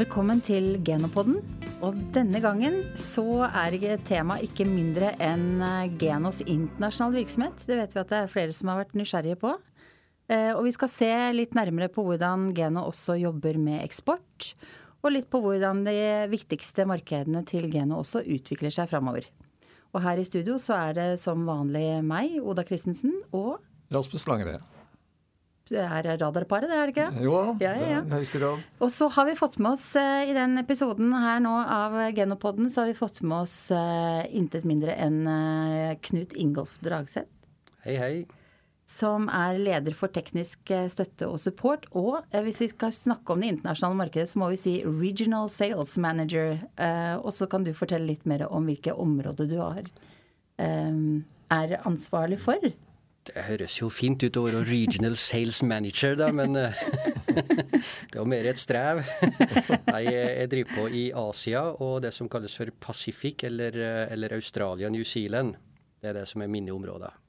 Velkommen til Genopodden. Og denne gangen så er tema ikke mindre enn eh, Genos internasjonale virksomhet. Det vet vi at det er flere som har vært nysgjerrige på. Eh, og vi skal se litt nærmere på hvordan Geno også jobber med eksport. Og litt på hvordan de viktigste markedene til Geno også utvikler seg framover. Og her i studio så er det som vanlig meg, Oda Christensen, og Rasmus Langered. Det er radarparet, det er det ikke? Jo da, ja, ja, ja. det er høyeste grad. Og så har vi fått med oss uh, i den episoden her nå av Genopodden, så har vi fått med oss uh, intet mindre enn uh, Knut Ingolf Dragseth. Hei, hei som er leder for teknisk eh, støtte og support. Og uh, hvis vi skal snakke om det internasjonale markedet, så må vi si regional sales manager. Eh, og så kan du fortelle litt mer om hvilke områder du har, er ansvarlig for. Det høres jo fint ut å være regional sales manager, da, men det var mer et strev. Nei, jeg driver på i Asia og det som kalles for Pacific, eller, eller Australia, New Zealand. Det er det som er mine områder.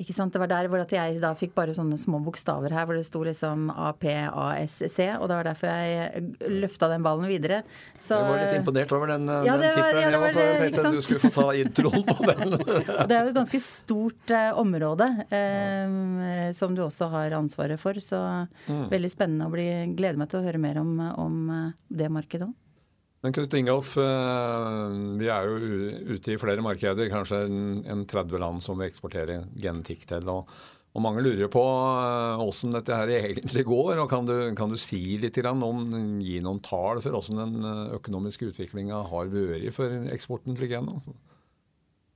Ikke sant? Det var der hvor jeg da fikk bare sånne små bokstaver her hvor det sto liksom APASC, og det var derfor jeg løfta den ballen videre. Så, jeg var litt imponert over den, ja, den tittelen. Ja, jeg også. Jeg tenkte at du skulle få ta introen på den. det er jo et ganske stort uh, område uh, som du også har ansvaret for, så mm. veldig spennende å bli Gleder meg til å høre mer om, om det markedet òg. Men Knut Ingolf, eh, vi er jo ute i flere markeder, kanskje en 30 land som vi eksporterer genetikk til. og, og mange lurer på åssen eh, dette her egentlig går. og Kan du, kan du si litt om, gi noen tall for åssen den eh, økonomiske utviklinga har vært for eksporten til Geno?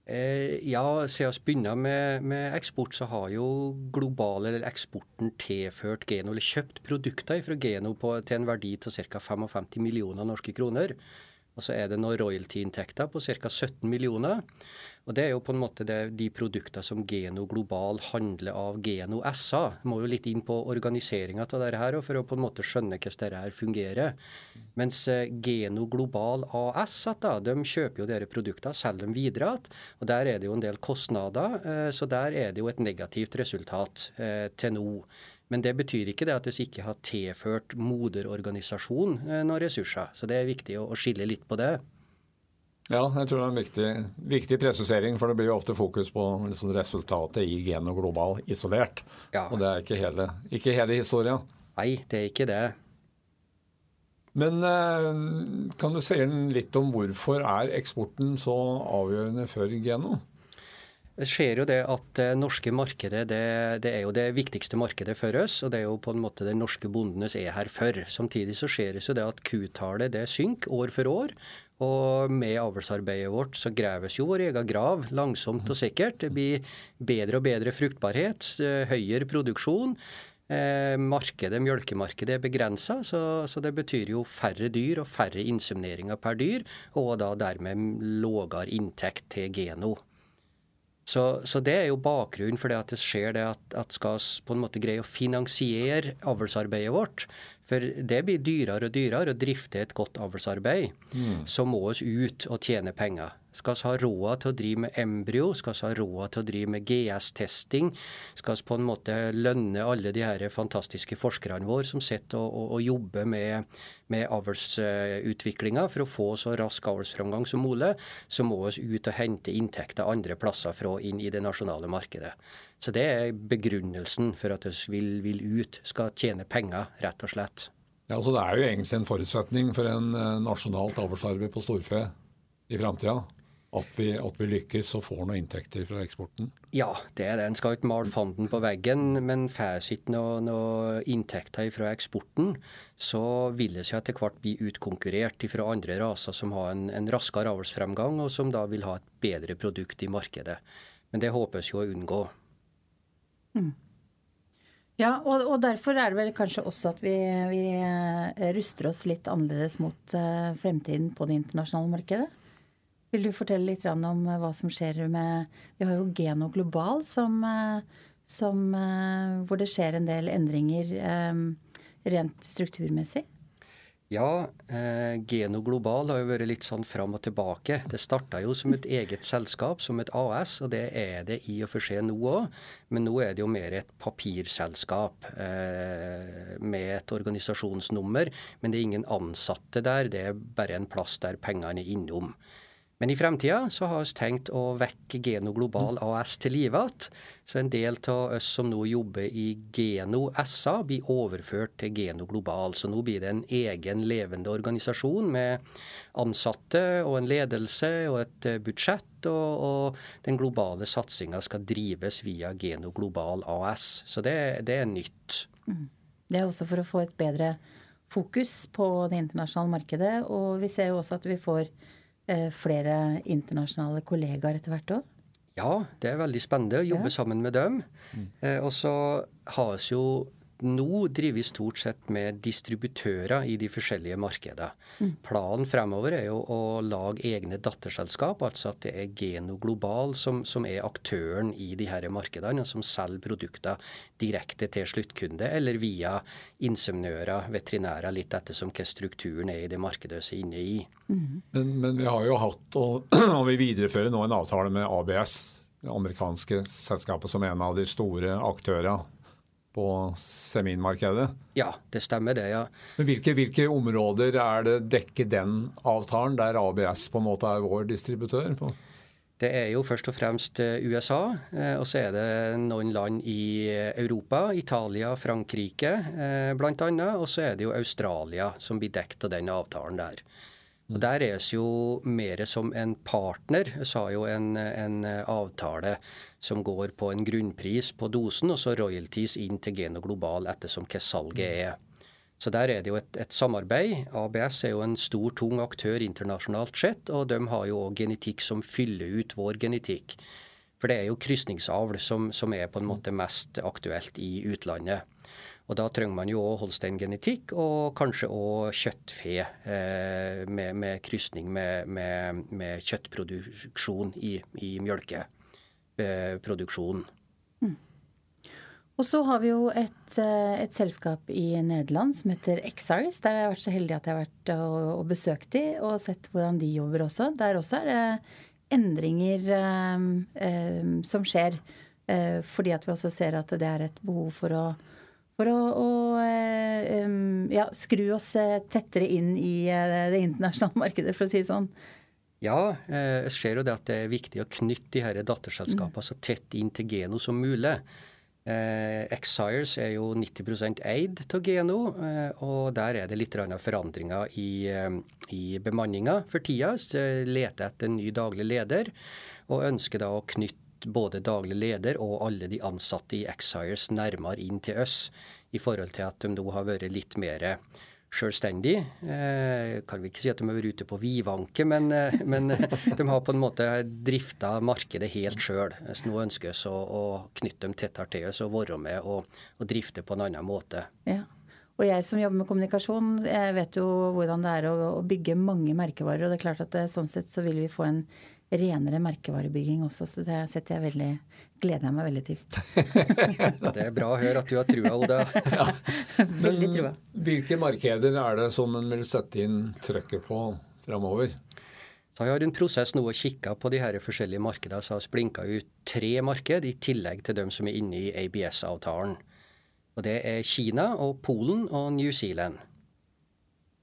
Eh, ja, siden vi begynner med, med, eksport, så har jo globale, eller eksporten tilført Geno, eller kjøpt produkter fra Geno på, til en verdi til ca. 55 millioner norske kroner. Og så er det noen royalty-inntekter på ca. 17 millioner. Og Det er jo på en måte det, de produktene som Geno Global handler av Geno SA. Må jo litt inn på organiseringa av dette her, for å på en måte skjønne hvordan dette her fungerer. Mens eh, Geno Global AS da, de kjøper jo disse produktene, selger dem videre igjen. Og der er det jo en del kostnader, eh, så der er det jo et negativt resultat eh, til nå. Men det betyr ikke det at vi ikke har tilført moderorganisasjonen eh, noen ressurser. Så det er viktig å, skille litt på det. Ja, jeg tror det er en viktig, viktig presisering, for det blir jo ofte fokus på liksom resultatet i Geno Global isolert. Ja. Og det er ikke hele, ikke hele historia. Nei, det er ikke det. Men eh, kan du si litt om hvorfor er eksporten så avgjørende for Geno? Det skjer jo det at det norske markedet det, det, er jo det viktigste markedet for oss. Og det er jo på en måte det norske bondenes er her for. Samtidig så skjer det så det at kutallet det synker år for år. Og med avlsarbeidet vårt så graves jo vår egen grav langsomt og sikkert. Det blir bedre og bedre fruktbarhet, eh, høyere produksjon. Eh, markedet, Mjølkemarkedet er begrensa, så, så, det betyr jo færre dyr og færre insemineringer per dyr, og da dermed lavere inntekt til Geno. Så, så, det er jo bakgrunnen for det at det skjer det at, at skal på en måte greie å finansiere avlsarbeidet vårt. For det blir dyrere og dyrere å drifte et godt avlsarbeid. Mm. Så må vi ut og tjene penger. Skal vi ha råd til å drive med embryo, skal vi ha råd til å drive med GS-testing, skal vi på en måte lønne alle de her fantastiske forskerne våre som sitter og, og, og, jobber med, med avlsutviklinga for å få så rask avlsframgang som mulig, så må vi ut og hente inntekter andre plasser fra inn i det nasjonale markedet. Så det er begrunnelsen for at vi vil, vil ut, skal tjene penger, rett og slett. Ja, så Det er jo egentlig en forutsetning for en eh, nasjonalt avlsarbeid på storfe i framtida? At vi, at vi, lykkes og får noen inntekter fra eksporten? Ja, det er det. En skal ikke male fanden på veggen, men får vi ikke noen noe inntekter fra eksporten, så vil det seg etter hvert bli utkonkurrert fra andre raser som har en, en raskere avlsfremgang, og som da vil ha et bedre produkt i markedet. Men det håpes jo å unngå. Mm. Ja, og, og, derfor er det vel kanskje også at vi, vi eh, ruster oss litt annerledes mot uh, fremtiden på det internasjonale markedet? Vil du fortelle litt om eh, hva som skjer med Vi har jo Geno Global som, eh, som, eh, hvor det skjer en del endringer rent strukturmessig? Ja, eh, Geno Global har jo vært litt sånn fram og tilbake. Det starta jo som et eget selskap, som et AS, og det er det i og for seg nå òg. Men nå er det jo mer et papirselskap med et organisasjonsnummer. Men det er ingen ansatte der, det er bare en plass der pengene er innom. Men i fremtida så har vi tenkt å vekke Geno Global AS til live igjen. Så en del av oss som nå jobber i Geno SA, blir overført til Geno Global. Så nå blir det en egen levende organisasjon med ansatte og en ledelse og et eh, budsjett. Og, og den globale satsinga skal drives via Geno Global AS. Så det, det er nytt. Mm. Det er også for å få et bedre fokus på det internasjonale markedet. Og vi ser jo også at vi får flere internasjonale kollegaer etter hvert òg? Ja, det er veldig spennende å jobbe ja. sammen med dem. Mm. Eh, og så har vi jo nå driver vi stort sett med distributører i de forskjellige markedene. Mm. Planen fremover er jo å lage egne datterselskap, altså at det er Geno Global som, som er aktøren i de her markedene, og som selger produkter direkte til sluttkunde, eller via insemnører, veterinærer, litt ettersom hva strukturen er i det markedet vi er inne i. Mm. Men, men, vi har jo hatt, og, og vi viderefører nå en avtale med ABS, det amerikanske selskapet som en av de store aktørene på seminmarkedet? Ja, det stemmer det, ja. Men hvilke, hvilke, områder er det dekker den avtalen, der ABS på en måte er vår distributør? på? Det er jo først og fremst eh, USA, eh, og så er det noen land i Europa. Italia, Frankrike bl.a. Og så er det jo Australia som blir dekket av den avtalen der. Og Der er vi jo mer som en partner. Vi har jo en, en, avtale som går på en grunnpris på dosen, og så royalties inn til Geno Global ettersom hva salget er. Så der er det jo et, et, samarbeid. ABS er jo en stor, tung aktør internasjonalt sett, og de har jo òg genetikk som fyller ut vår genetikk. For det er jo krysningsavl som, som er på en måte mest aktuelt i utlandet. Og Da trenger man jo òg Holstein-genetikk, og kanskje òg kjøttfe eh, med, med krysning med, med, med, kjøttproduksjon i, i mjølkeproduksjonen. Mm. Og så har vi jo et, eh, et, selskap i Nederland som heter Exars. Der har jeg vært så heldig at jeg har vært og, og besøkt de og sett hvordan de jobber også. Der også er det endringer eh, eh, som skjer. Eh, fordi at vi også ser at det er et behov for å for å, å eh, ja, skru oss eh, tettere inn i eh, det internasjonale markedet, for å si det sånn. Ja, jeg ser jo det at det er viktig å knytte de her datterselskapene mm. så tett inn til Geno som mulig. Eh, Exires er jo 90% eid av Geno, eh, og der er det litt forandringer i, i bemanninga for tida. Så leter etter en ny daglig leder, og ønsker da å knytte både daglig leder og alle de ansatte i Exires nærmere inn til oss, i forhold til at de nå har vært litt mer selvstendig. Eh, kan vi ikke si at de har vært ute på vidvanke, men, eh, men de har på en måte drifta markedet helt sjøl. Så nå ønsker vi å, å, knytte dem tettere til oss og være med og, og drifte på en annen måte. Ja. Og jeg som jobber med kommunikasjon, jeg vet jo hvordan det er å, å bygge mange merkevarer. Og det er klart at det, sånn sett så vil vi få en renere merkevarebygging også, så det setter jeg veldig, gleder jeg meg veldig til. det er bra å høre at du har trua, Oda. ja. Veldig trua. Hvilke markeder er det som en vil sette inn trøkket på framover? Så jeg har en prosess nå å kikke på de her forskjellige markedene, så har splinka ut tre marked i tillegg til dem som er inne i ABS-avtalen. Og Det er Kina og Polen og New Zealand.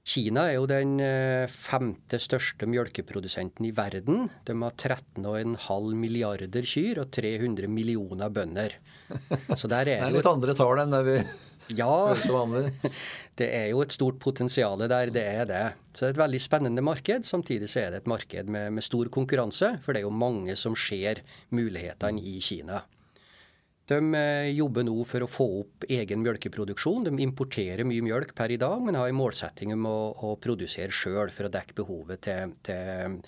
Kina er jo den eh, femte største mjølkeprodusenten i verden. De har 13,5 milliarder kyr og 300 millioner bønder. Så der er det er litt andre tall enn det vi ja, det er jo et stort potensial der, det er det. Så det er et veldig spennende marked. Samtidig så er det et marked med, med stor konkurranse, for det er jo mange som ser mulighetene i Kina. De eh, jobber nå for å få opp egen mjølkeproduksjon. De importerer mye mjølk per i dag, men har en målsetting om å, å produsere sjøl for å dekke behovet til, til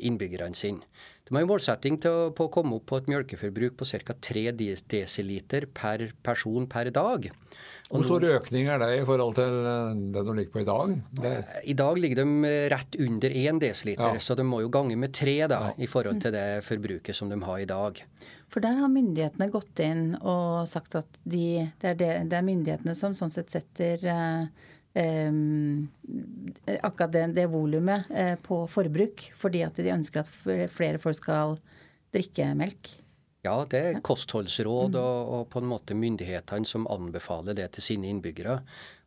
innbyggerne sine. De har en målsetting å, på å komme opp på et mjølkeforbruk på ca. 3 desiliter per person per dag. Hvor stor økning er det i forhold til eh, det de ligger på i dag? Det... I dag ligger de rett under 1 desiliter, ja. så de må jo gange med 3 da, ja. i forhold til det forbruket som de har i dag. For der har myndighetene gått inn og sagt at de, det, er det, det, er myndighetene som sånn sett setter, eh, eh, akkurat det, det volumet eh, på forbruk, fordi at de ønsker at flere folk skal drikke melk. Ja, det er kostholdsråd og, og, på en måte myndighetene som anbefaler det til sine innbyggere.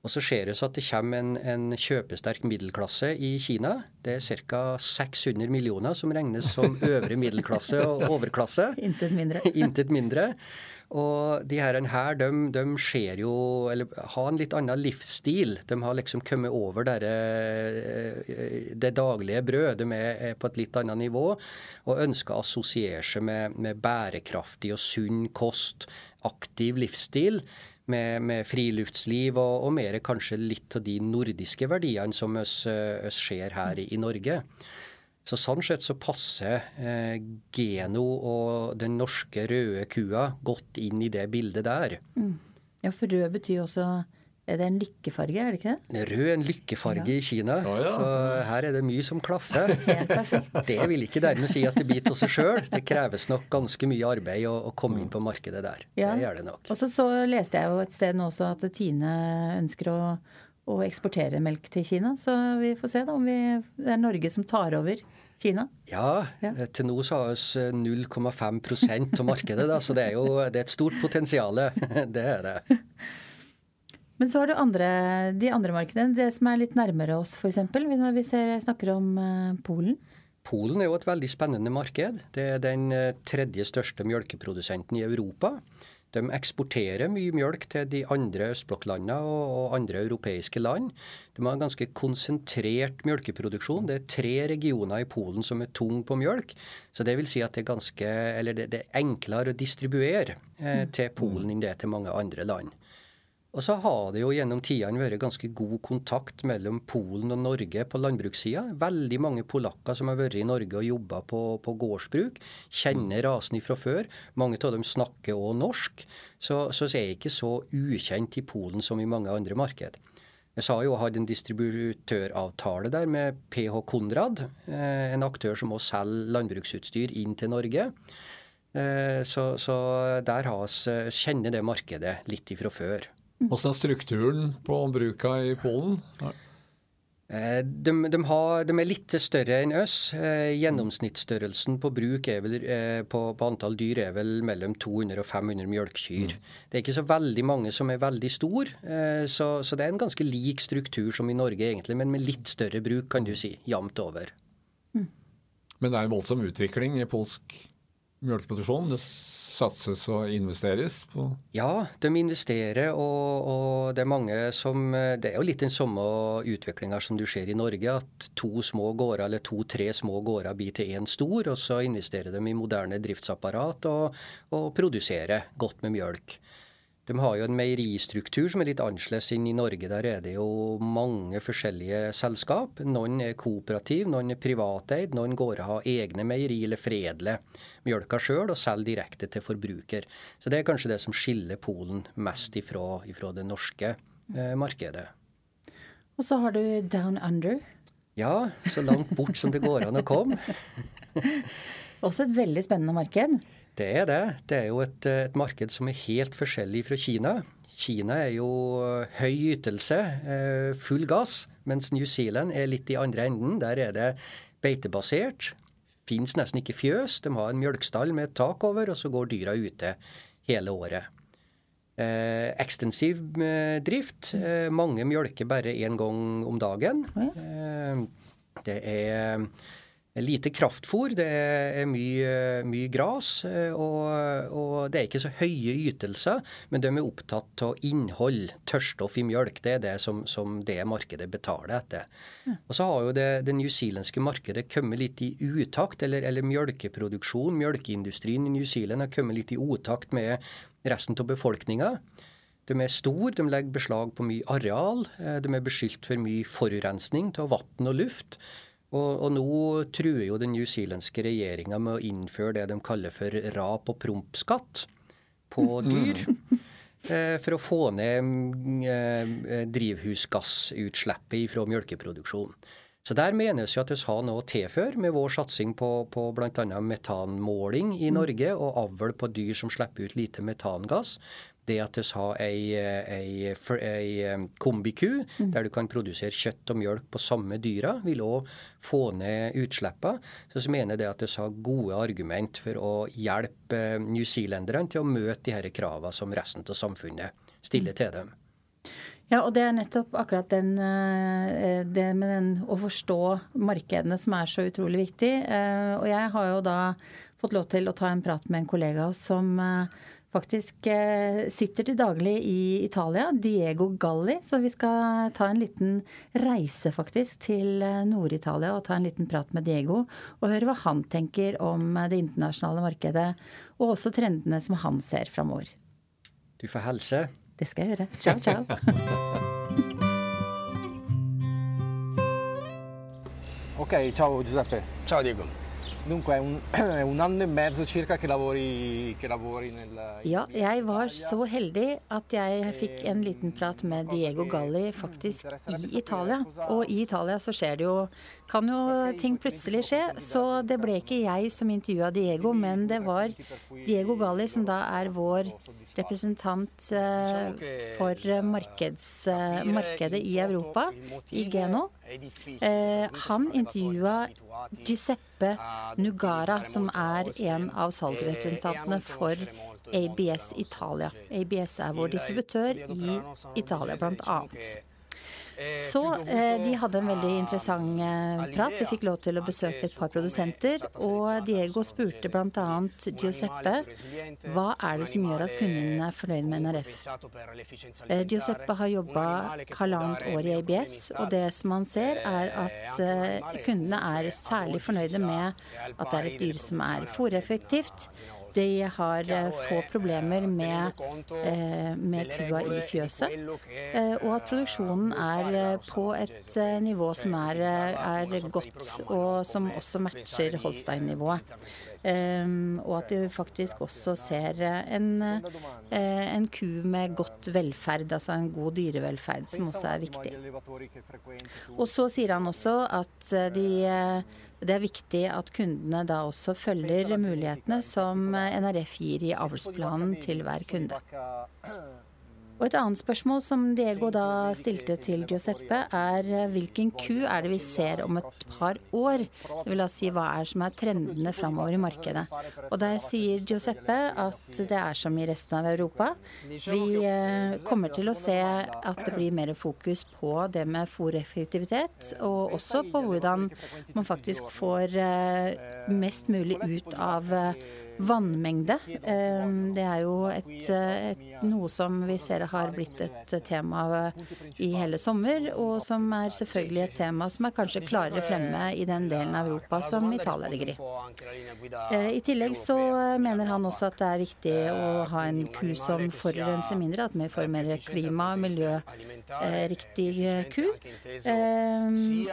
Og så ser det at det kommer en, en kjøpesterk middelklasse i Kina. Det er ca. 600 millioner som regnes som øvre middelklasse og overklasse. Intet mindre. Intet mindre. Og de her, her de, de ser jo, eller har en litt annen livsstil. De har liksom kommet over der, eh, det daglige brød. De er på et litt annet nivå og ønsker å assosiere seg med, med bærekraftig og sunn kost, aktiv livsstil. Med, med friluftsliv og, og, mer kanskje litt av de nordiske verdiene som vi ser her i, i Norge. Så Sånn sett så passer eh, Geno og den norske røde kua godt inn i det bildet der. Mm. Ja, for rød betyr også er det en lykkefarge, er det ikke det? Rød er en lykkefarge ja. i Kina. Oh, ja. Så her er det mye som klaffer. det vil ikke dermed si at det biter av seg sjøl. Det kreves nok ganske mye arbeid å, å komme inn på markedet der. Ja. Det gjør det nok. Og så, så leste jeg jo et sted nå også at Tine ønsker å å eksportere melk til Kina. Så vi får se da om vi, det er Norge som tar over Kina. Ja, ja. Til nå så har vi 0,5% av markedet, da, så det er jo det er et stort potensial. Det er det. Men så har du andre, de andre markedene, det som er litt nærmere oss f.eks. Hvis vi ser, snakker om uh, Polen. Polen er jo et veldig spennende marked. Det er den eh, tredje største mjølkeprodusenten i Europa. De eksporterer mye mjølk til de andre østblokklandene og, andre europeiske land. De har en ganske konsentrert mjølkeproduksjon. Det er tre regioner i Polen som er tung på mjølk. Så det vil si at det er, ganske, det, det er enklere å distribuere eh, til Polen enn det er til mange andre land. Og så har det jo gjennom tidene vært ganske god kontakt mellom Polen og Norge på landbrukssida. Veldig mange polakker som har vært i Norge og jobba på, på, gårdsbruk, kjenner rasen ifra før. Mange av dem snakker òg norsk. Så, så er jeg ikke så ukjent i Polen som i mange andre marked. Jeg sa jo hadde en distributøravtale der med PH Konrad, eh, en aktør som også selger landbruksutstyr inn til Norge. Eh, så, så der har vi kjenner det markedet litt ifra før. Hvordan er strukturen på bruka i Polen? Eh, de, de, har, de, er litt større enn oss. Eh, gjennomsnittsstørrelsen på bruk vel, eh, på, på, antall dyr er vel mellom 200 og 500 mjølkekyr. Mm. Det er ikke så veldig mange som er veldig store, så, så, det er en ganske lik struktur som i Norge, egentlig, men med litt større bruk, kan du si. Jevnt over. Mm. Men det er en voldsom utvikling i polsk mjølkeproduksjon? Det satses og investeres på Ja, de investerer, og, og, det er mange som Det er jo litt den samme utviklinga som du ser i Norge, at to små gårder eller to-tre små gårder blir til én stor, og så investerer de i moderne driftsapparat og, og produserer godt med mjølk. De har jo en meieristruktur som er litt annerledes enn i Norge. Der er det jo mange forskjellige selskap. Noen er kooperativ, noen er privateid. Noen gårder har egne meieri eller foredler mjølka sjøl og selger direkte til forbruker. Så det er kanskje det som skiller Polen mest ifra, ifra det norske eh, markedet. Og så har du Down Under. Ja, så langt bort som det går an å komme. Også et veldig spennende marked. Det er det. Det er jo et, et, marked som er helt forskjellig fra Kina. Kina er jo høy ytelse, eh, full gass, mens New Zealand er litt i andre enden. Der er det beitebasert. Fins nesten ikke fjøs. De har en mjølkstall med et tak over, og så går dyra ute hele året. Eh, ekstensiv eh, drift. Eh, mange mjølker bare én gang om dagen. Eh, det er lite kraftfôr, det er mye, mye gras, eh, og, og, det er ikke så høye ytelser, men de er opptatt av innhold, tørrstoff i mjølk. Det er det som, som det markedet betaler etter. Ja. Og så har jo det, det newzealandske markedet kommet litt i utakt, eller, eller mjølkeproduksjon, mjølkeindustrien i New Zealand har kommet litt i utakt med resten av befolkninga. De er store, de legger beslag på mye areal, eh, de er beskyldt for mye forurensning av vann og luft. Og, og, nå truer jo den newzealandske regjeringa med å innføre det de kaller for rap- og prompskatt på mm. dyr. Eh, for å få ned eh, drivhusgassutslippet fra melkeproduksjon. Så der menes jo at vi har noe å tilføre med vår satsing på, på bl.a. metanmåling i mm. Norge og avl på dyr som slipper ut lite metangass. Det at vi har ei, ei, ei kombiku mm. der du kan produsere kjøtt og mjølk på samme dyra, vil òg få ned utslippene. Så jeg mener det at vi har gode argument for å hjelpe newzealenderne til å møte de her kravene som resten av samfunnet stiller mm. til dem. Ja, og det er nettopp akkurat den, eh, det med den å forstå markedene som er så utrolig viktig. Eh, og jeg har jo da fått lov til å ta en prat med en kollega som eh, faktisk sitter til daglig i Italia, Diego Galli. Så vi skal ta en liten reise faktisk til Nord-Italia og ta en liten prat med Diego. Og høre hva han tenker om det internasjonale markedet, og også trendene som han ser framover. Du får helse. Det skal jeg gjøre. Ciao, ciao. ok, ciao Giuseppe. Ciao Diego. Dunque è un, è un, anno e mezzo circa che lavori, che lavori nel... Ja, jeg var så heldig at jeg fikk en liten prat med Diego Galli faktisk i Italia. Og i Italia så skjer det jo Kan jo ting plutselig skje. Så det ble ikke jeg som intervjua Diego, men det var Diego Galli som da er vår representant eh, for markeds, eh, markedet i Europa, i Geno. Eh, han intervjua Giuseppe Nugara, som er en av salgsrepresentantene for ABS Italia. ABS er vår distributør i Italia, blant annet. Så eh, de hadde en veldig interessant eh, prat. Vi fikk lov til å besøke et par produsenter. Og Diego spurte bl.a. Giuseppe hva er det som gjør at kundene er fornøyd med NRF. Eh, Giuseppe har jobba halvannet år i ABS, og det som han ser, er at eh, kundene er særlig fornøyde med at det er et dyr som er fòreffektivt de har eh, få problemer med, eh, med kua i fjøset. Eh, og at produksjonen er på et nivå som er, er godt, og som også matcher Holstein-nivået. Um, og at de faktisk også ser en, en, ku med godt velferd, altså en god dyrevelferd, som også er viktig. Og så sier han også at de det er viktig at kundene da også følger mulighetene som NRF gir i avlsplanen til hver kunde. Og Et annet spørsmål som Diego da stilte til Giuseppe, er eh, hvilken ku er det vi ser om et par år? Det vil da si hva er som er trendene framover i markedet. Og der sier Giuseppe at det er som i resten av Europa. Vi eh, kommer til å se at det blir mer fokus på det med fòreffektivitet, og også på hvordan man faktisk får eh, mest mulig ut av vannmengde. Det er jo et, et, noe som vi ser har blitt et tema i hele sommer, og som er selvfølgelig et tema som er kanskje klarere fremme i den delen av Europa som Italia ligger i. Eh, I tillegg så mener han også at det er viktig å ha en ku som forurenser mindre, at vi får mer klima- og miljøriktig ku.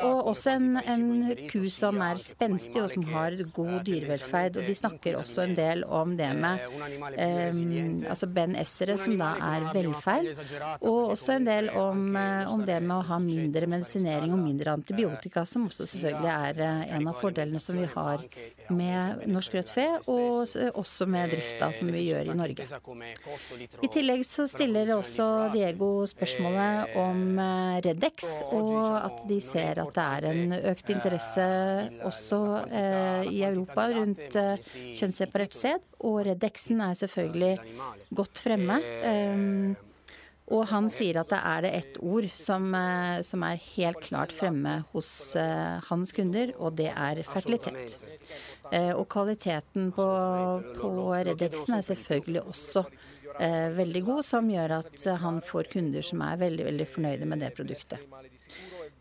Og også en, en ku som er spenstig og som har god dyrevelferd. Og de snakker også en del om det med altså Ben Essere, som da er velferd. Og også en del om, eh, om, det med å ha mindre medisinering og mindre antibiotika, som også selvfølgelig er eh, en av fordelene som vi har med norsk rødt fe, og også med drifta som vi gjør i Norge. I tillegg så stiller også Diego spørsmålet om eh, Redex, og at de ser at det er en økt interesse også eh, i Europa rundt eh, kjønnsseparert sæd. Og Redexen er selvfølgelig godt fremme. Um, og han sier at det er det ett ord som, eh, som, er helt klart fremme hos uh, hans kunder, og det er fertilitet. Uh, og kvaliteten på, på Redexen er selvfølgelig også veldig god, som gjør at han får kunder som er veldig, veldig fornøyde med det produktet.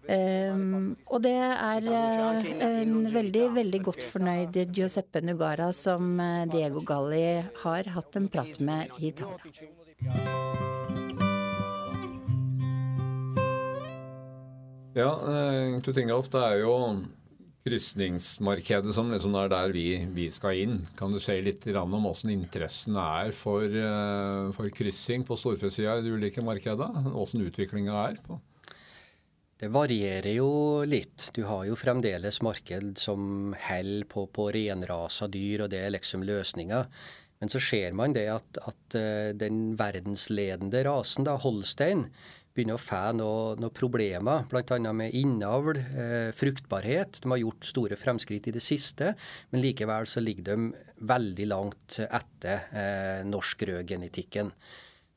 Um, og det er en veldig, veldig godt fornøyd Giuseppe Nugara som Diego Galli har hatt en prat med i Italia. Ja, eh, Knut det er jo krysningsmarkedet som liksom er der vi, vi, skal inn. Kan du si litt om hvordan interessen er for, eh, for kryssing på storfesida i de ulike markedene? Hvordan utviklinga er? på? Det varierer jo litt. Du har jo fremdeles marked som holder på, på renrasa dyr, og det er liksom løsninga. Men så ser man det at, at eh, den verdensledende rasen, da, Holstein, begynner å få noen noe problemer, bl.a. med innavl, eh, fruktbarhet. De har gjort store fremskritt i det siste, men likevel så ligger de veldig langt etter eh, norsk rødgenetikken.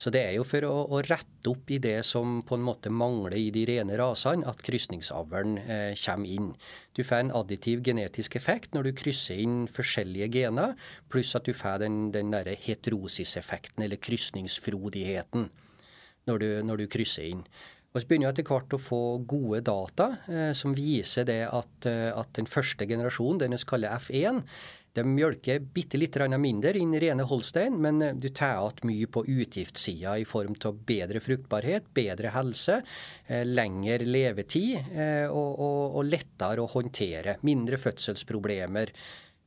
Så det er jo for å, å, rette opp i det som på en måte mangler i de rene rasene, at krysningsavlen eh, kommer inn. Du får en additiv genetisk effekt når du krysser inn forskjellige gener, pluss at du får den, den derre heterosiseffekten, eller krysningsfrodigheten, når du, når du krysser inn. Og så begynner vi etter hvert å få gode data eh, som viser det at, eh, at den første generasjonen, den vi kaller F1, de mjølker bitte litt mindre inn rene Holstein, men eh, du tar igjen mye på utgiftssida i form av bedre fruktbarhet, bedre helse, eh, lengre levetid eh, og, og, og lettere å håndtere. Mindre fødselsproblemer.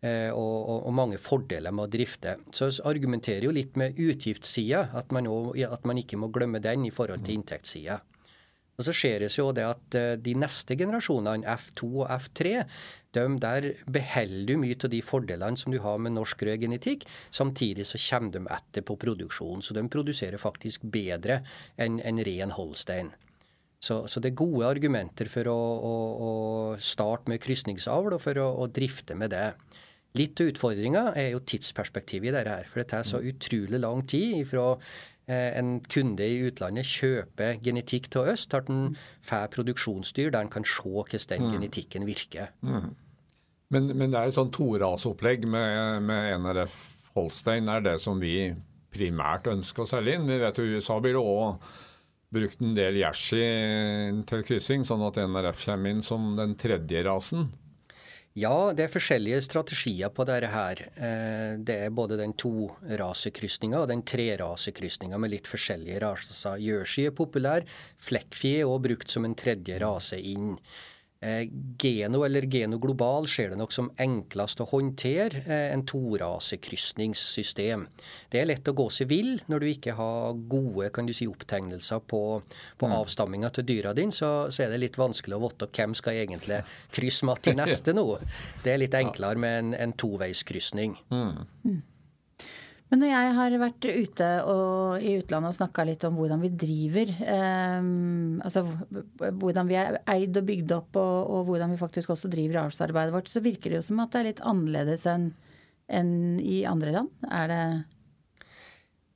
Og, og, og, mange fordeler med å drifte. Så vi argumenterer jo litt med utgiftssida, at, at, man ikke må glemme den i forhold til inntektssida. Og Så ser det jo det at eh, de neste generasjonene, F2 og F3, de der beholder du mye av de fordelene som du har med norsk rød genetikk. Samtidig så kommer de etter på produksjon. Så de produserer faktisk bedre enn en ren Holstein. Så, så, det er gode argumenter for å, å, å starte med krysningsavl og for å, å, drifte med det. Litt av utfordringa er jo tidsperspektivet i dette her. For det tar så utrolig lang tid ifra en kunde i utlandet kjøper genetikk til oss, til den en får produksjonsdyr der en kan se hvordan den mm. genetikken virker. Mm. Men, men, det er et sånn torasopplegg med, med NRF Holstein er det som vi primært ønsker å selge inn. Vi vet jo USA blir det òg brukt en del jersi til kryssing, sånn at NRF kommer inn som den tredje rasen. Ja, det er forskjellige strategier på dette her. Eh, det er både den to-rasekrysninga og den tre-rasekrysninga med litt forskjellige raser. Jersey er populær. flekkfie er også brukt som en tredje rase inn. Eh, Geno eller Geno global ser det nok som enklest å håndtere eh, en torasekrysningssystem. Det er lett å gå seg vill når du ikke har gode kan du si, opptegnelser på, på mm. avstamminga til dyra dine. Så, så, er det litt vanskelig å vite hvem skal egentlig krysse med til neste nå. Det er litt enklere med en, en toveiskrysning. Mm. Men når jeg har vært ute og, i utlandet og snakka litt om hvordan vi driver, eh, altså hvordan vi er eid og bygd opp, og, og hvordan vi faktisk også driver avlsarbeidet vårt, så virker det jo som at det er litt annerledes enn en i andre land. Er det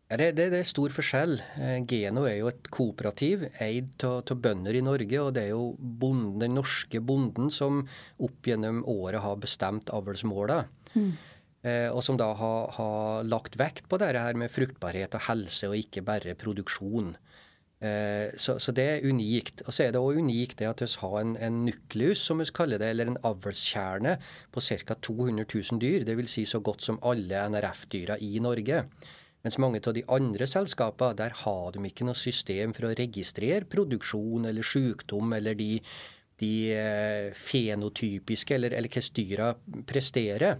ja, det, det, det, er stor forskjell. Eh, Geno er jo et kooperativ eid av bønder i Norge. Og det er jo bonden, den norske bonden som opp gjennom året har bestemt avlsmåla. Mm. Eh, og som da har, har, lagt vekt på dette her med fruktbarhet og helse, og ikke bare produksjon. Eh, så, så, det er unikt. Og så er det òg unikt det at vi har en, en nukleus, som vi kaller det, eller en avlskjerne på ca. 200 000 dyr. Dvs. Si så godt som alle NRF-dyra i Norge. Mens mange av de andre selskapene, der har de ikke noe system for å registrere produksjon eller sykdom eller de de eh, fenotypiske, eller, eller hvordan dyra presterer.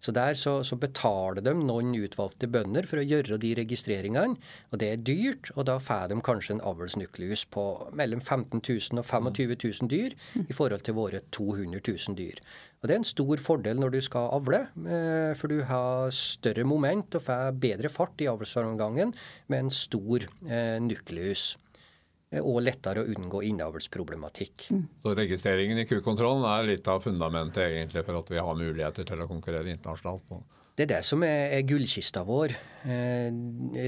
Så der så, så, betaler de noen utvalgte bønder for å gjøre de registreringene. Og det er dyrt, og da får de kanskje en avlsnukleus på mellom 15 000 og 25 000 dyr i forhold til våre 200 000 dyr. Og Det er en stor fordel når du skal avle, eh, for du har større moment og får bedre fart i avlsframgangen med en stor eh, nukleus og lettere å unngå innavlsproblematikk. Mm. Så registreringen i kukontrollen er litt av fundamentet egentlig for at vi har muligheter til å konkurrere internasjonalt? på det er det som er, er gullkista vår. Eh,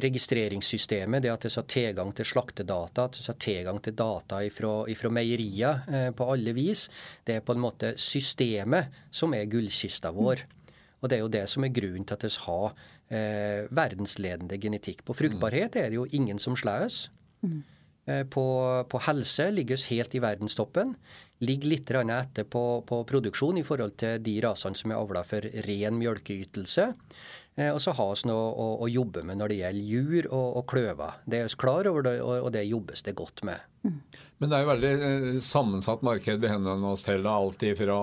registreringssystemet, det at vi har tilgang til slaktedata, at vi har tilgang til data fra meierier eh, på alle vis, det er på en måte systemet som er gullkista vår. Mm. Og det er jo det som er grunnen til at vi har eh, verdensledende genetikk. På fruktbarhet er det jo ingen som slår oss. Mm. Eh, på, på, helse ligger vi helt i verdenstoppen. Ligger litt etter på, på, produksjon i forhold til de rasene som er avla for ren mjølkeytelse. Eh, og så har vi noe å, å, jobbe med når det gjelder jur og, og kløver. Det er vi klar over, det, og, det jobbes det godt med. Mm. Men det er jo veldig eh, sammensatt marked vi henvender oss til. Alt fra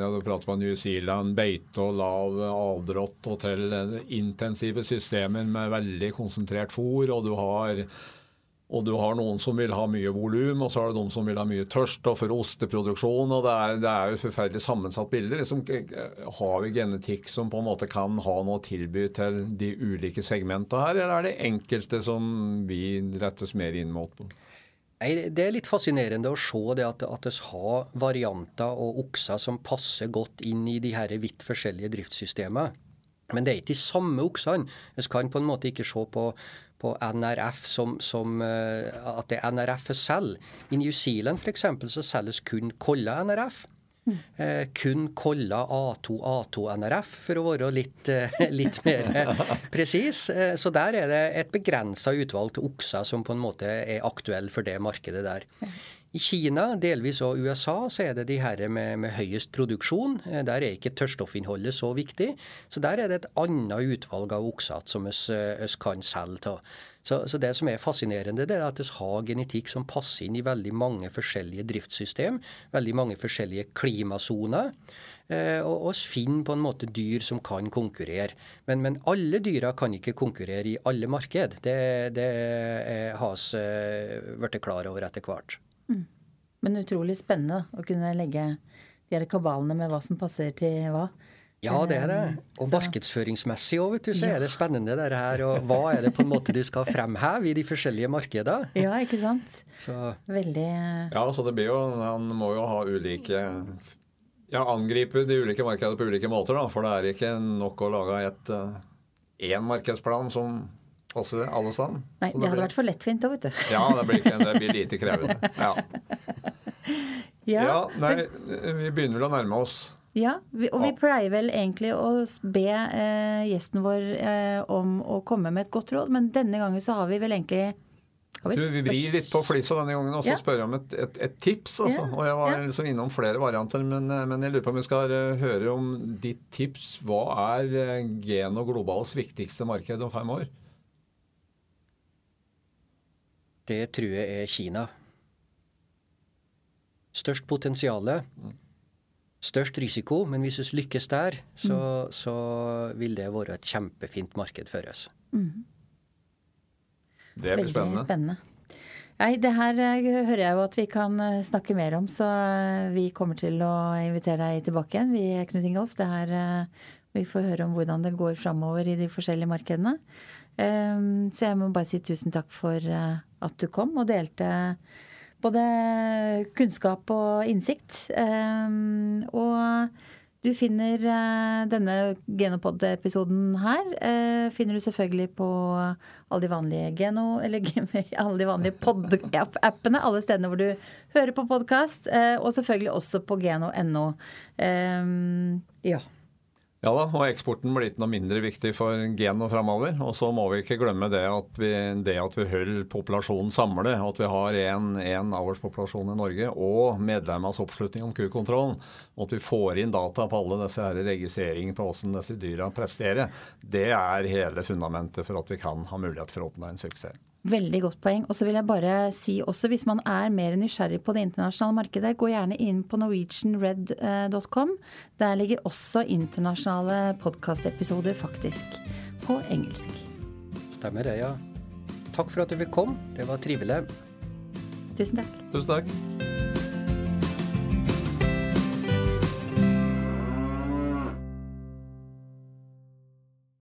ja, du prater om New Zealand, beite og lav avdrått, og til intensive systemer med veldig konsentrert fôr. Og du har Og du har noen som vil ha mye volum, og så har du noen som vil ha mye tørst og for osteproduksjon. og Det er, det er jo forferdelig sammensatt bilde. Liksom, har vi genetikk som på en måte kan ha noe å tilby til de ulike segmentene her, eller er det enkelte som vi rettes mer inn mot? Nei, Det er litt fascinerende å se det at, at vi har varianter og okser som passer godt inn i de her vidt forskjellige driftssystemene. Men det er ikke de samme oksene. Vi kan på en måte ikke se på på NRF som, som uh, at det er NRF for selv. I New Zealand f.eks. så selges kun Kolla NRF. Mm. Uh, kun Kolla A2 A2 NRF, for å være litt, uh, litt mer presis. så der er det et begrensa utvalg til okser som på en måte er aktuelle for det markedet der. I Kina, delvis og USA, så er det de her med, med høyest produksjon. Der er ikke tørrstoffinnholdet så viktig. Så der er det et annet utvalg av okser som vi kan selge av. Så, så, det som er fascinerende, det er at vi har genetikk som passer inn i veldig mange forskjellige driftssystem, veldig mange forskjellige klimasoner. Eh, og vi finner på en måte dyr som kan konkurrere. Men, men alle dyra kan ikke konkurrere i alle marked. Det, det har vi eh, blitt klar over etter hvert. Men utrolig spennende å kunne legge de her kabalene med hva som passer til hva. Ja, det er det. Eh, og så. markedsføringsmessig òg, vet du, så ja. er det spennende det her. Og hva er det på en måte du skal fremheve i de forskjellige markedene? Ja, ikke sant. Så. Veldig Ja, så det blir jo Man må jo ha ulike Ja, angripe de ulike markedene på ulike måter, da. For det er ikke nok å lage et én eh, markedsplan som passer alle sammen. Nei, det, det hadde blir... vært for lettvint da, vet du. Ja, det blir, det blir lite krevende. Ja. ja. ja. Nei, vi begynner vel å nærme oss. Ja, vi, og vi pleier vel egentlig å be eh, gjesten vår eh, om å komme med et godt råd, men denne gangen så har vi vel egentlig du, vi vrir litt på flisa denne gangen og så ja. spør om et, et, et tips. Altså. Ja. Og Jeg var liksom innom flere varianter, men, eh, men, jeg lurer på om vi skal uh, høre om ditt tips. Hva er Geno Gen og Globals viktigste marked om fem år? Det tror jeg er Kina. Størst potensial, størst risiko, men hvis vi lykkes der, så, mm. så, vil det være et kjempefint marked for oss. Mm. Det blir spennende. spennende. Nei, det her eh, hører jeg jo at vi kan eh, snakke mer om, så eh, vi kommer til å invitere deg tilbake igjen, vi, Knut Ingolf. Det her, vi får høre om hvordan det går framover i de forskjellige markedene. Ehm, så jeg må bare si tusen takk for eh, at du kom og delte både kunnskap og innsikt. Ehm, og du finner eh, denne Genopod-episoden her eh, finner du selvfølgelig på alle de vanlige Geno... Eller alle de vanlige pod-appene. Alle stedene hvor du hører på podkast. Og selvfølgelig også på geno.no. Ehm, ja. Ja da, og eksporten blir ikke noe mindre viktig for Geno framover. Og så må vi ikke glemme det at vi, det at vi holder populasjonen samlet. At vi har én avlspopulasjon i Norge og medlemmenes oppslutning om kukontrollen. Og at vi får inn data på alle disse her registreringene på hvordan disse dyra presterer. Det er hele fundamentet for at vi kan ha mulighet for å oppnå en suksess. Veldig godt poeng. Og så vil jeg bare si også, hvis man er mer nysgjerrig på det internasjonale markedet, gå gjerne inn på norwegianred.com. Der ligger også internasjonale podkastepisoder faktisk på engelsk. Stemmer det, ja. Takk for at du fikk komme. Det var trivelig. Tusen takk. Tusen takk.